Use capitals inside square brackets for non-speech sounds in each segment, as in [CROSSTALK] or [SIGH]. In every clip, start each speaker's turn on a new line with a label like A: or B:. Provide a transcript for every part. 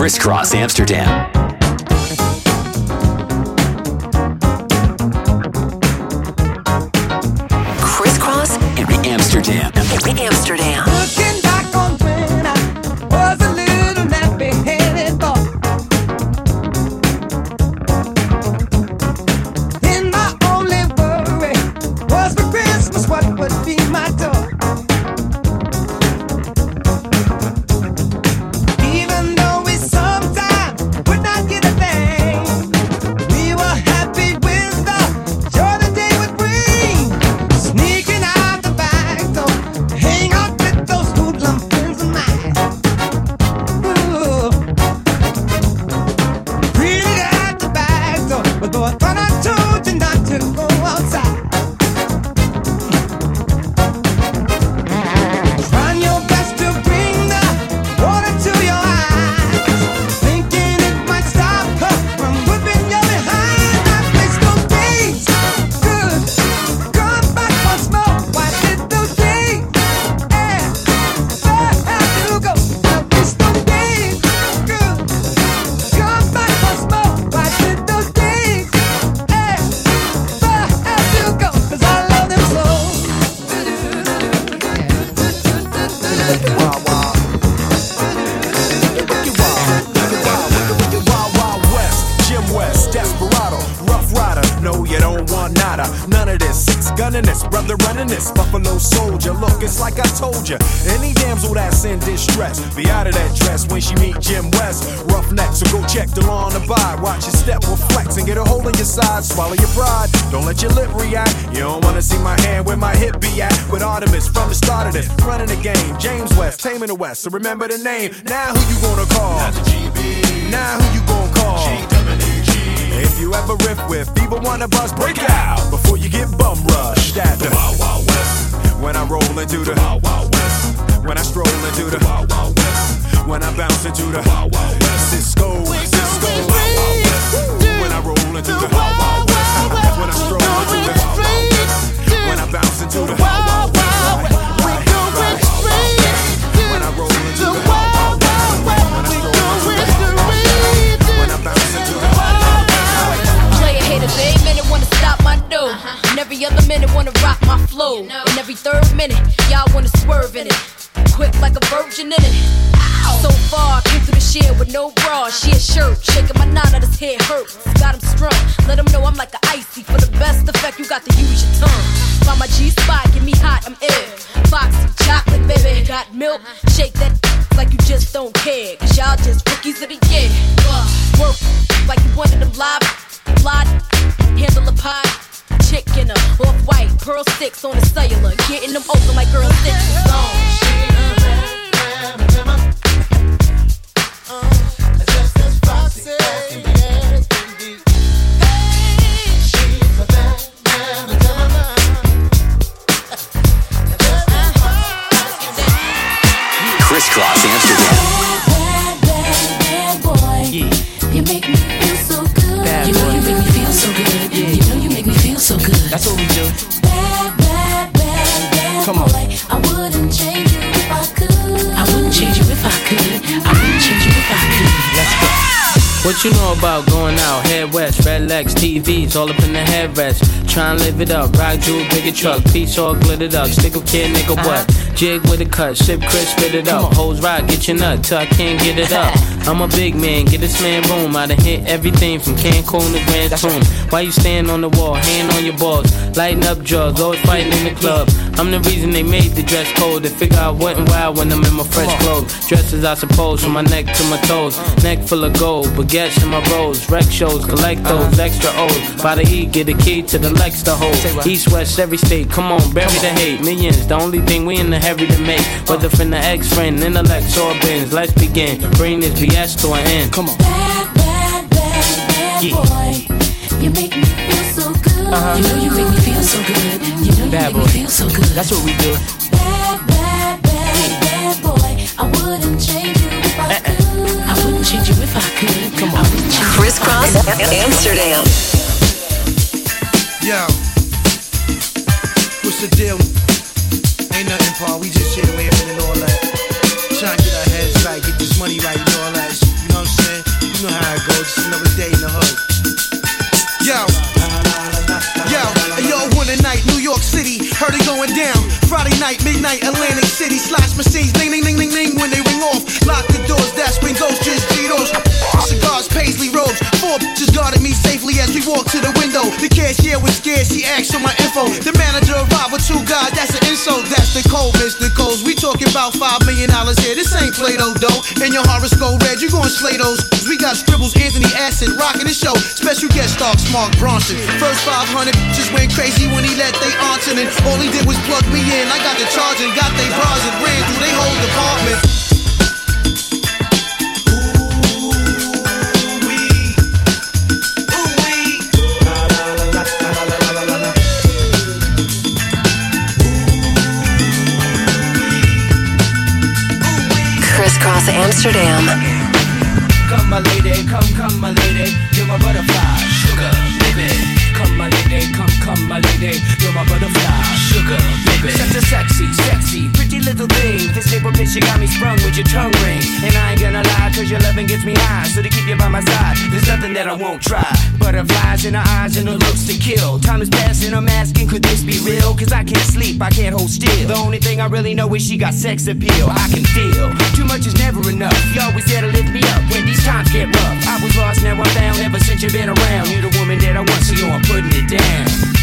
A: Kris
B: Kross
A: Amsterdam.
C: Gunning this, brother running this. Buffalo Soldier. Look, it's like I told ya. Any damsel that's in distress, be out of that dress when she meet Jim West. Rough neck, so go check the law on the buy. Watch your step will flex and get a hold in your side. Swallow your pride. Don't let your lip react. You don't wanna see my hand where my hip be at. With Artemus from the start of this, running the game. James West, taming the West. So remember the name. Now who you gonna call? Now who you gonna call? If you ever riff with either one of us, break out before you get bum rushed at the Wild Wild West. When I roll into the Wild Wild West. When I stroll into the Wild Wild West. When I bounce into the Wild Wild West. Cisco, Cisco. When I roll into the Wild Wild West. When I stroll into the Wild Wild West. When I bounce into the Wild Wild West. When I roll into the Wild Wild West. When I stroll into the Wild Wild West. When I bounce into the Wild Wild West.
D: Player haters, every minute wanna stop my dough. And every other minute wanna rock my flow. And every third minute, y'all wanna swerve in it. Quick like a virgin in it. So far, came through the shit with no bra, she a shirt. Shaking my knot out his head hurts. Got him strung. Let him know I'm like a icy. For the best effect, you got to use your tongue. Find my G spot, get me hot, I'm ill. Foxy chocolate, baby. Got milk, shake that like you just don't care. Cause y'all just rookies of the year. Pearl sticks on the cellular. Getting them open like girl six.
E: Kris
F: Kross What
E: you
F: know about going out? Head west, red legs, TVs, all up in the headrest. Try and live it up. Rock jewel, bigger truck, piece all glittered up. Stick a kid, nigga, what? Jig with a cut, sip crisp, spit it up. Hoes rock, get your nut till I can't get it up. [LAUGHS] I'm a big man, get this man room. I done hit everything from Cancun to Grand Tune. Why you stand on the wall, hand on your balls, lighting up drugs, always fighting in the club. I'm the reason they made the dress code. They figure I wasn't wild when I'm in my fresh clothes. Dresses, I suppose, from my neck to my toes. Neck full of gold, baguettes in my rolls. Rec shows, collect those extra O's. By the E, get a key to the Lex to hold. East, west, every state, come on, bury the hate. Millions, the only thing we in the heavy to make. Whether from the ex friend, intellect, or bins. Let's begin. Bring this BS to an end. Come on.
E: Bad, bad, bad, bad
F: Yeah.
E: boy. You make me feel so good.
F: Uh-huh.
E: You know you make me feel so good. You know you
F: Bad
E: make
F: boy.
E: me feel so good.
F: That's what we do.
E: Bad, bad, bad, bad boy. I wouldn't change you if I could. I wouldn't change you if I could. Come on.
B: Kris Kross Amsterdam.
G: Yo, what's the deal? Ain't nothing, Paul. We just here laughing and all that. Trying to get our heads right, get this money right and all that. You know what I'm saying? You know how it goes. Just another day in the hood. Yo. Yo, yo, one a night, New York City, heard it going down. Friday night, midnight, Atlantic City, slash machines, ding, ding, ding, window. The cashier was scared, she asked for my info. The manager arrived with two guys, that's an insult, that's the code, Mr. Coles. We talking about five million dollars here, this ain't Play-Doh dough. And your horoscope red, you gon' slay those. We got scribbles, Anthony Acid, rocking the show. Special guest star, Mark Ronson. First 500 just went crazy when he let they answer and all he did was plug me in. I got the charge and got they bras and ran through they whole department.
H: Amsterdam.
I: Come my lady, come, come my lady, you're my butterfly, sugar, baby. Come my lady, come, come my lady, you're my butterfly, sugar, baby. Such a sexy, sexy, pretty little thing. This bitch, you got me sprung with your tongue ring. And I ain't gonna lie, cause your loving gets me high. So to keep you by my side, there's nothing that I won't try. Butterflies in her eyes and her looks to kill. Time is passing, I'm asking, could this be real? Cause I can't sleep, I can't hold still. The only thing I really know is she got sex appeal. I can feel too much is never enough. You always there to lift me up when these times get rough. I was lost, now I'm found. Ever since you've been around, you're the woman that I want, so yo, I'm putting it down.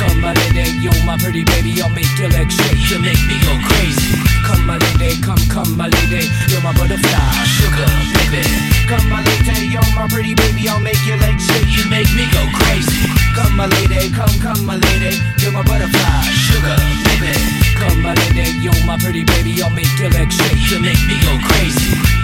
I: Come, my lady, you're my pretty baby. I'll make your legs shake, you make me go crazy. Come, my lady, come, come, my lady. You're my butterfly, sugar, baby. Come, my lady, you're my pretty baby. I'll make your legs shake, you make me go crazy. Come, my lady, come, come, my lady. You're my butterfly, sugar, baby. Come, my lady, you're my pretty baby. I'll make your legs shake, you make me go crazy.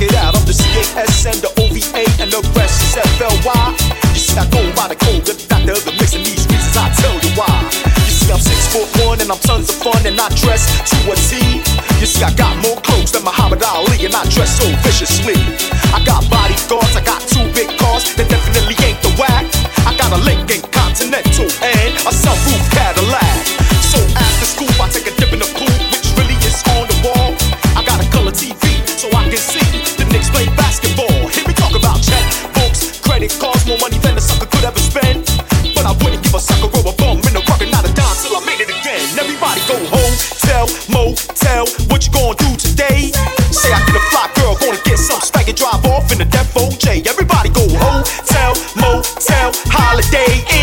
J: Check it out, I'm the and the OVA and the rest is FLY. You see, I go by the code, the doctor, the mixing these reasons. I tell you why. You see, I'm six foot one and I'm tons of fun and I dress to a T. You see, I got more clothes than Muhammad Ali and I dress so viciously. I got bodyguards, I got two big cars that definitely ain't the whack. I got a Lincoln Continental and a sunroof Cadillac. girl, what you gonna do today? Say I get a fly girl, gonna get some spank and drive off in the Def OJ. Everybody go
K: hotel, motel, holiday eh?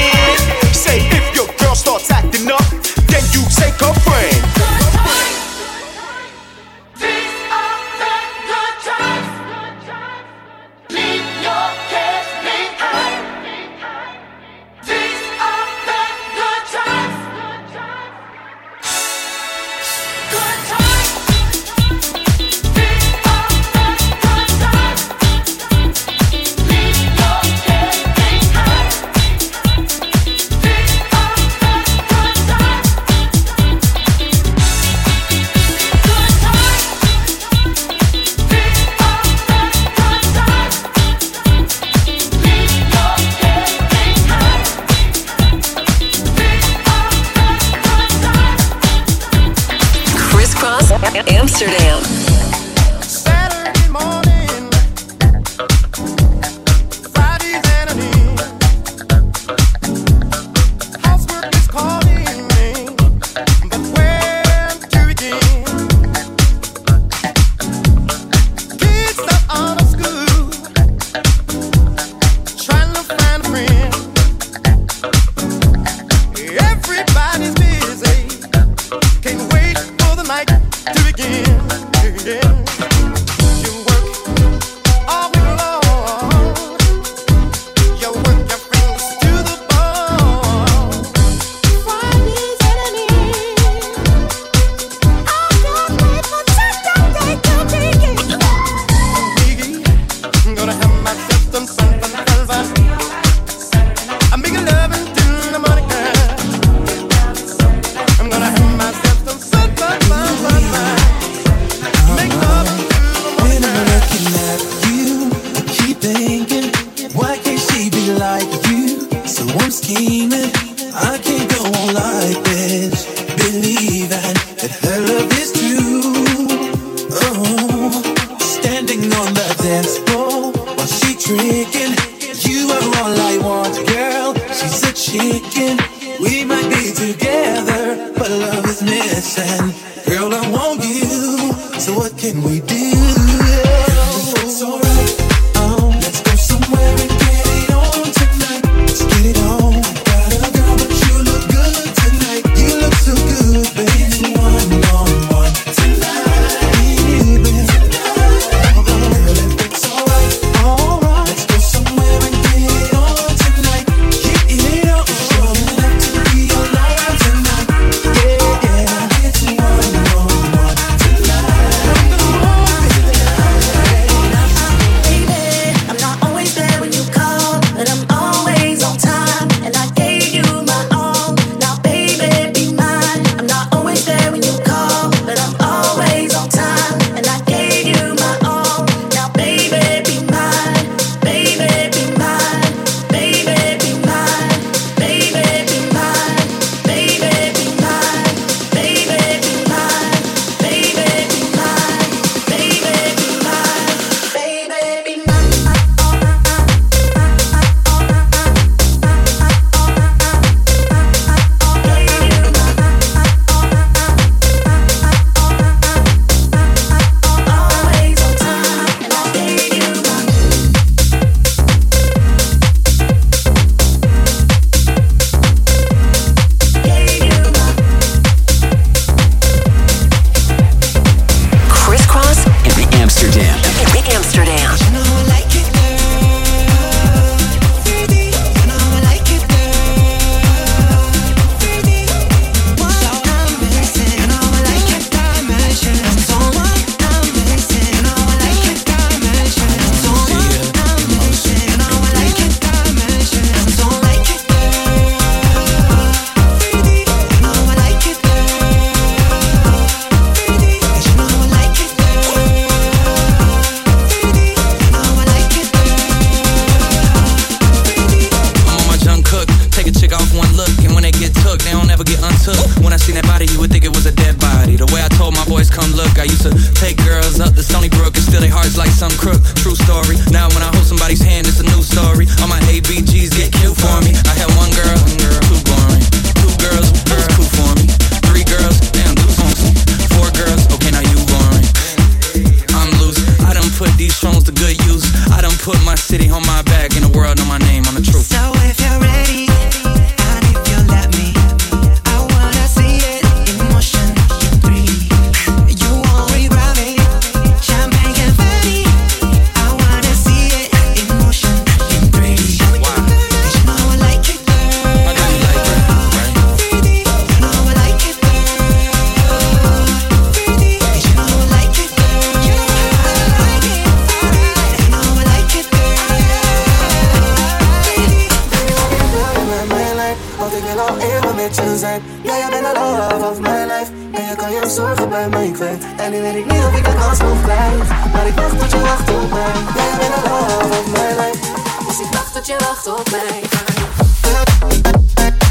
K: connections zijn Ja, jij bent de love of my life. En je kan je zorgen bij mij kwijt En nu weet ik niet of ik de kans nog krijg Maar ik wacht tot je wacht op mij Ja, jij bent de love of my life.
L: Dus ik wacht tot je wacht op mij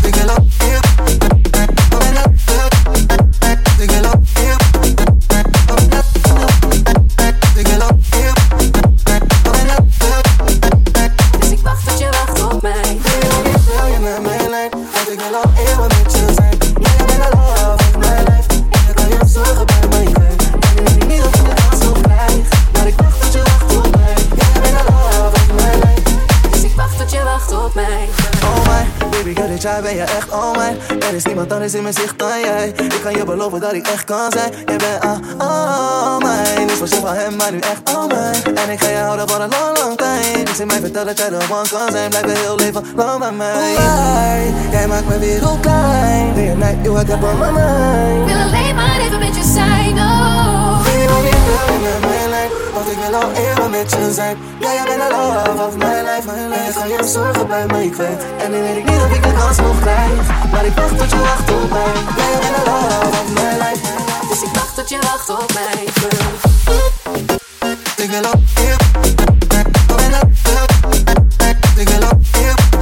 K: Ik wil op, ik wil
L: op,
K: ik wil op ben je echt al mij. Er is niemand anders in mijn zicht dan jij. Ik kan je beloven dat ik echt kan zijn. Jij bent al, mij. mijn. Was zo van hem, maar nu echt al mijn. En ik ga je houden voor een lang, lang tijd. Dus in mij vertellen dat jij de one kan zijn. Blijf je heel leven lang bij mij. Jij maakt me weer op klein. Day je night, you, ik heb on my mind.
L: Wil alleen maar even met je zijn, oh.
K: Wil je met mij? Ik wil al eeuwen met je zijn Ja, jij bent de love of mijn life En ik ga je zorgen bij mij kwijt En nu weet ik niet of ik de kans nog krijg Maar ik wacht tot je wacht op mij. Ja, jij bent de love of mijn life.
L: Dus ik wacht tot je wacht op mij
K: Ik wil al eeuwen Ik wil al eeuwen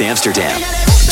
M: Amsterdam.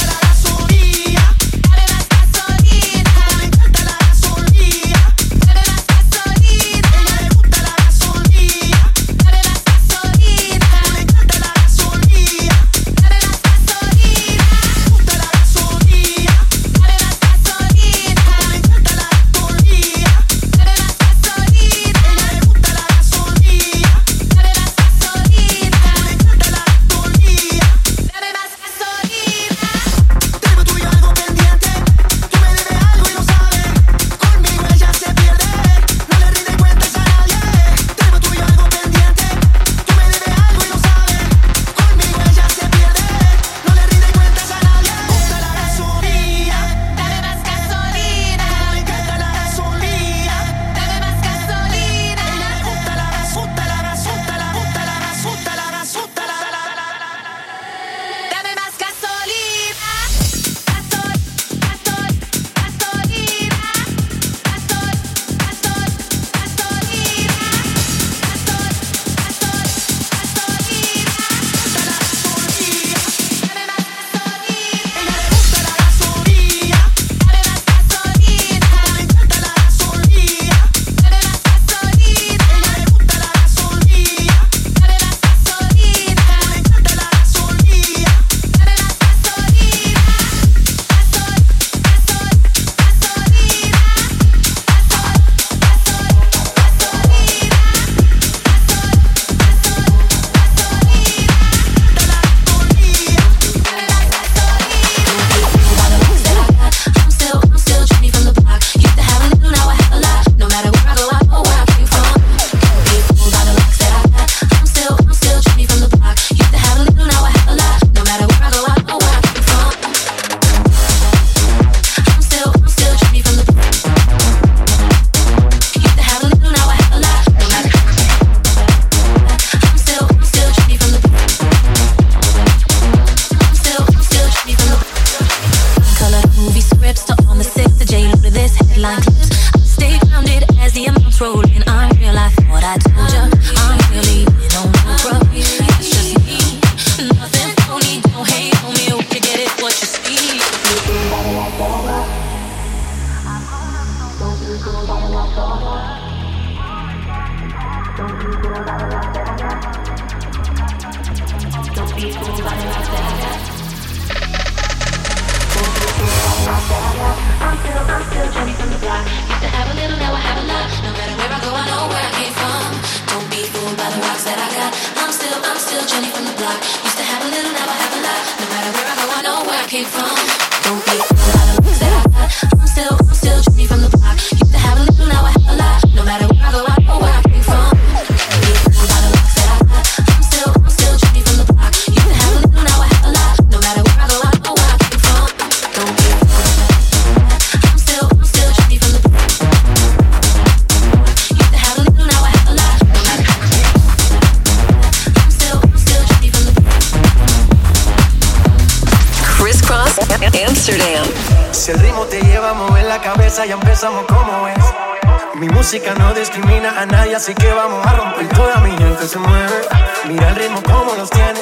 M: Música no discrimina a nadie, así que vamos a romper. Toda mi gente se mueve. Mira el ritmo como los tiene.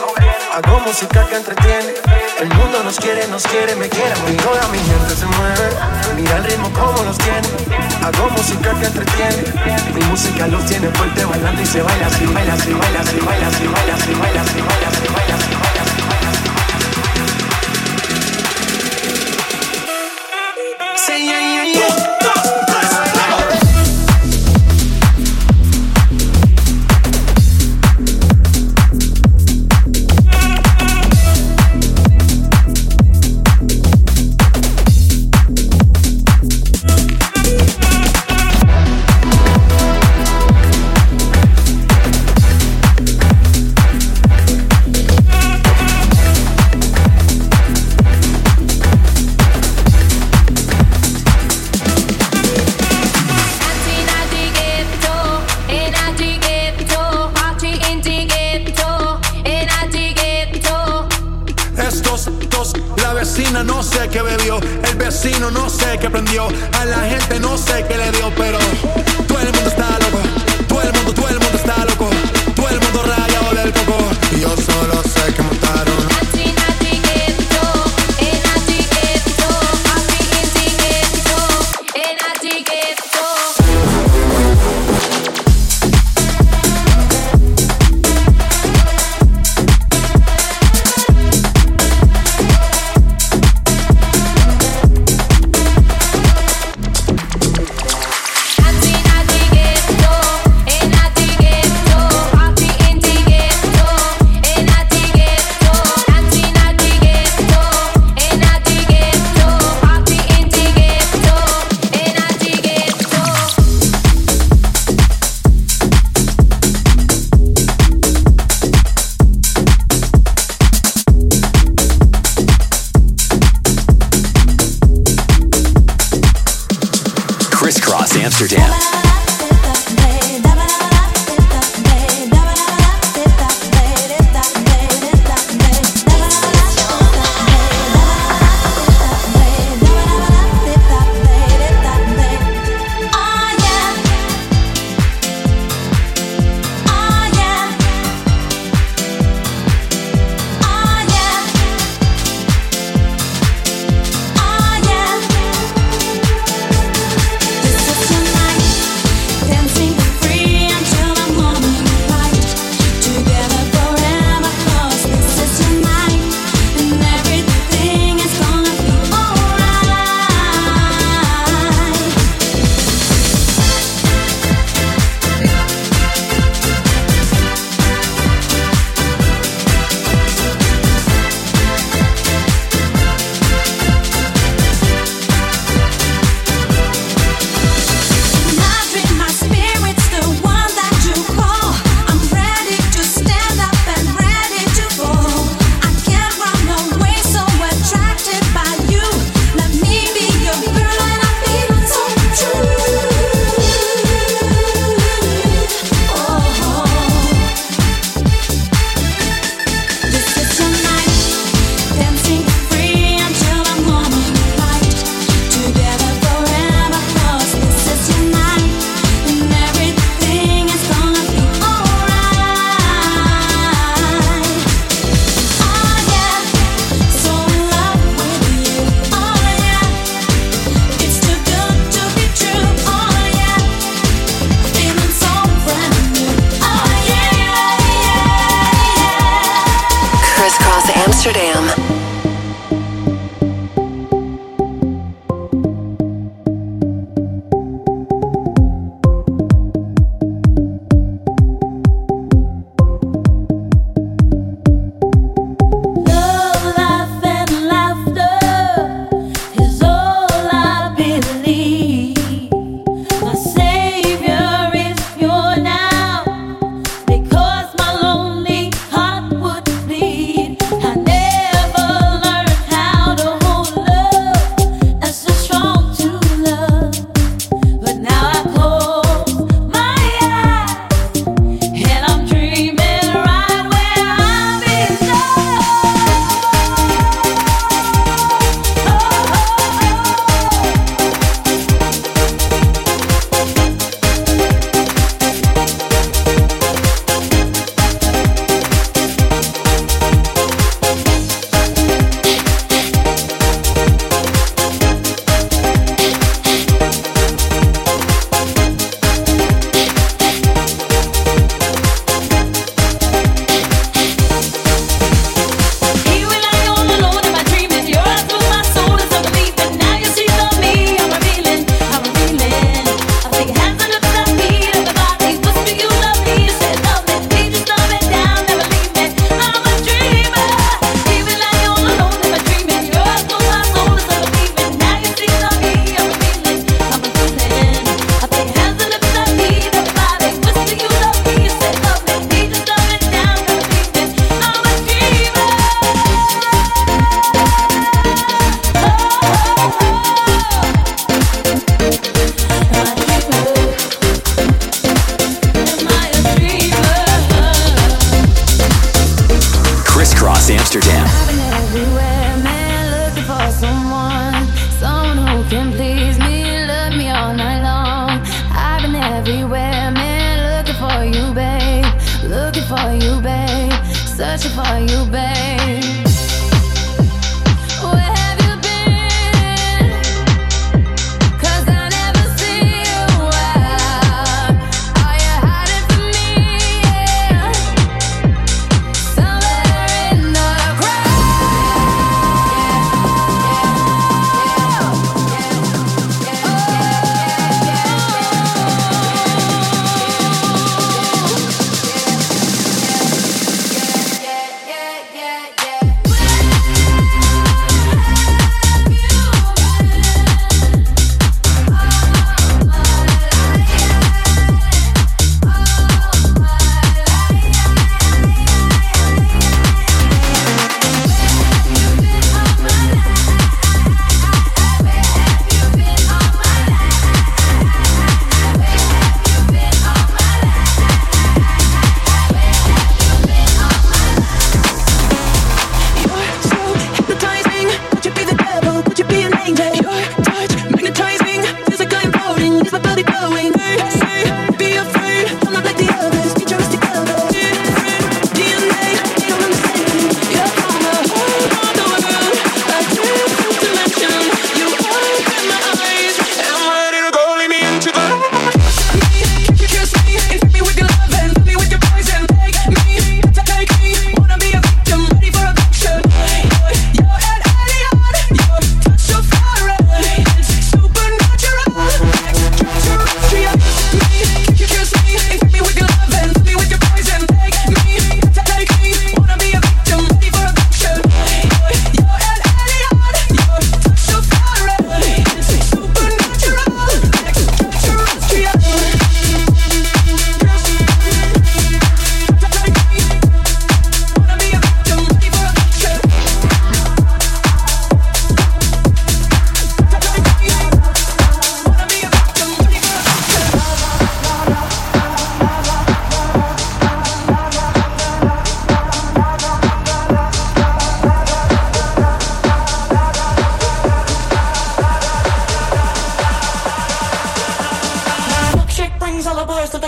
M: Hago música que entretiene. El mundo nos quiere, nos quiere, me quiere. Y toda mi gente se mueve. Mira el ritmo como los tiene. Hago música que entretiene. Mi música los tiene fuerte bailando y se baila así, baila así, baila así, baila así, baila así, baila así, baila así, baila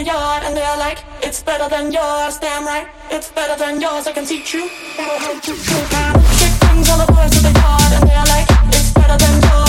N: yard and they're like, it's better than yours, damn right. It's better than yours, I can teach you. How to things all the boys of the yard and they're like, it's better than yours.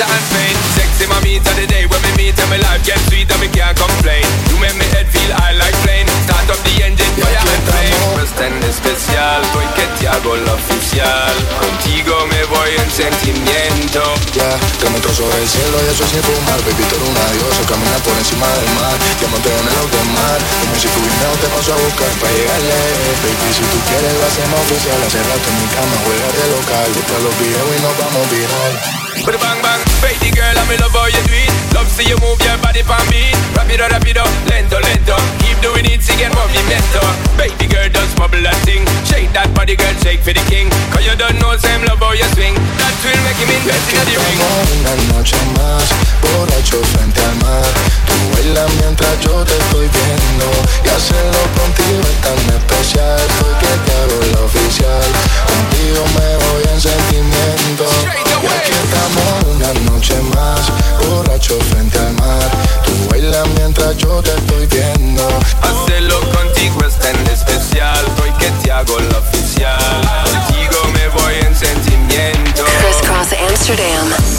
O: Pleasure and pain Sexy my meet of the day when we meet and my life gets sweet and me can't complain. You make me head feel high like plane. Start up the engine, fire and flame. Cuestión especial, voy que te hago la oficial Contigo me voy en sentimiento.
P: Ya, te meto sobre el cielo y eso sin fumar Baby, tú eres una diosa, camina por encima del mar. Diamante en el alto mar Como si tu dinero te paso a buscar para llegarle. Baby, si tú quieres lo hacemos oficial. Hace rato en mi cama, juega de local Busca los videos y nos vamos viral.
O: Bang bang, baby girl, I'm in love how you do it. Love see you move your body for me. Rapido, rapido, lento, lento. Doing it, see get movimiento. Baby girl, just bubble that thing. Shake that body, girl, shake for the king. Cause you don't know same love how you swing. That will make him invest in the ring.
P: Una noche más, borracho frente al mar Tú bailas mientras yo te estoy viendo Y hacerlo contigo es tan especial Soy que te hago la oficial Contigo me voy en sentimiento Y aquí estamos una noche más, borracho frente al mar Tú bailas mientras yo te estoy viendo
O: Hacerlo contigo es tan especial. Hoy que te hago la oficial. Contigo me voy en sentimiento.
H: Crisscross Amsterdam.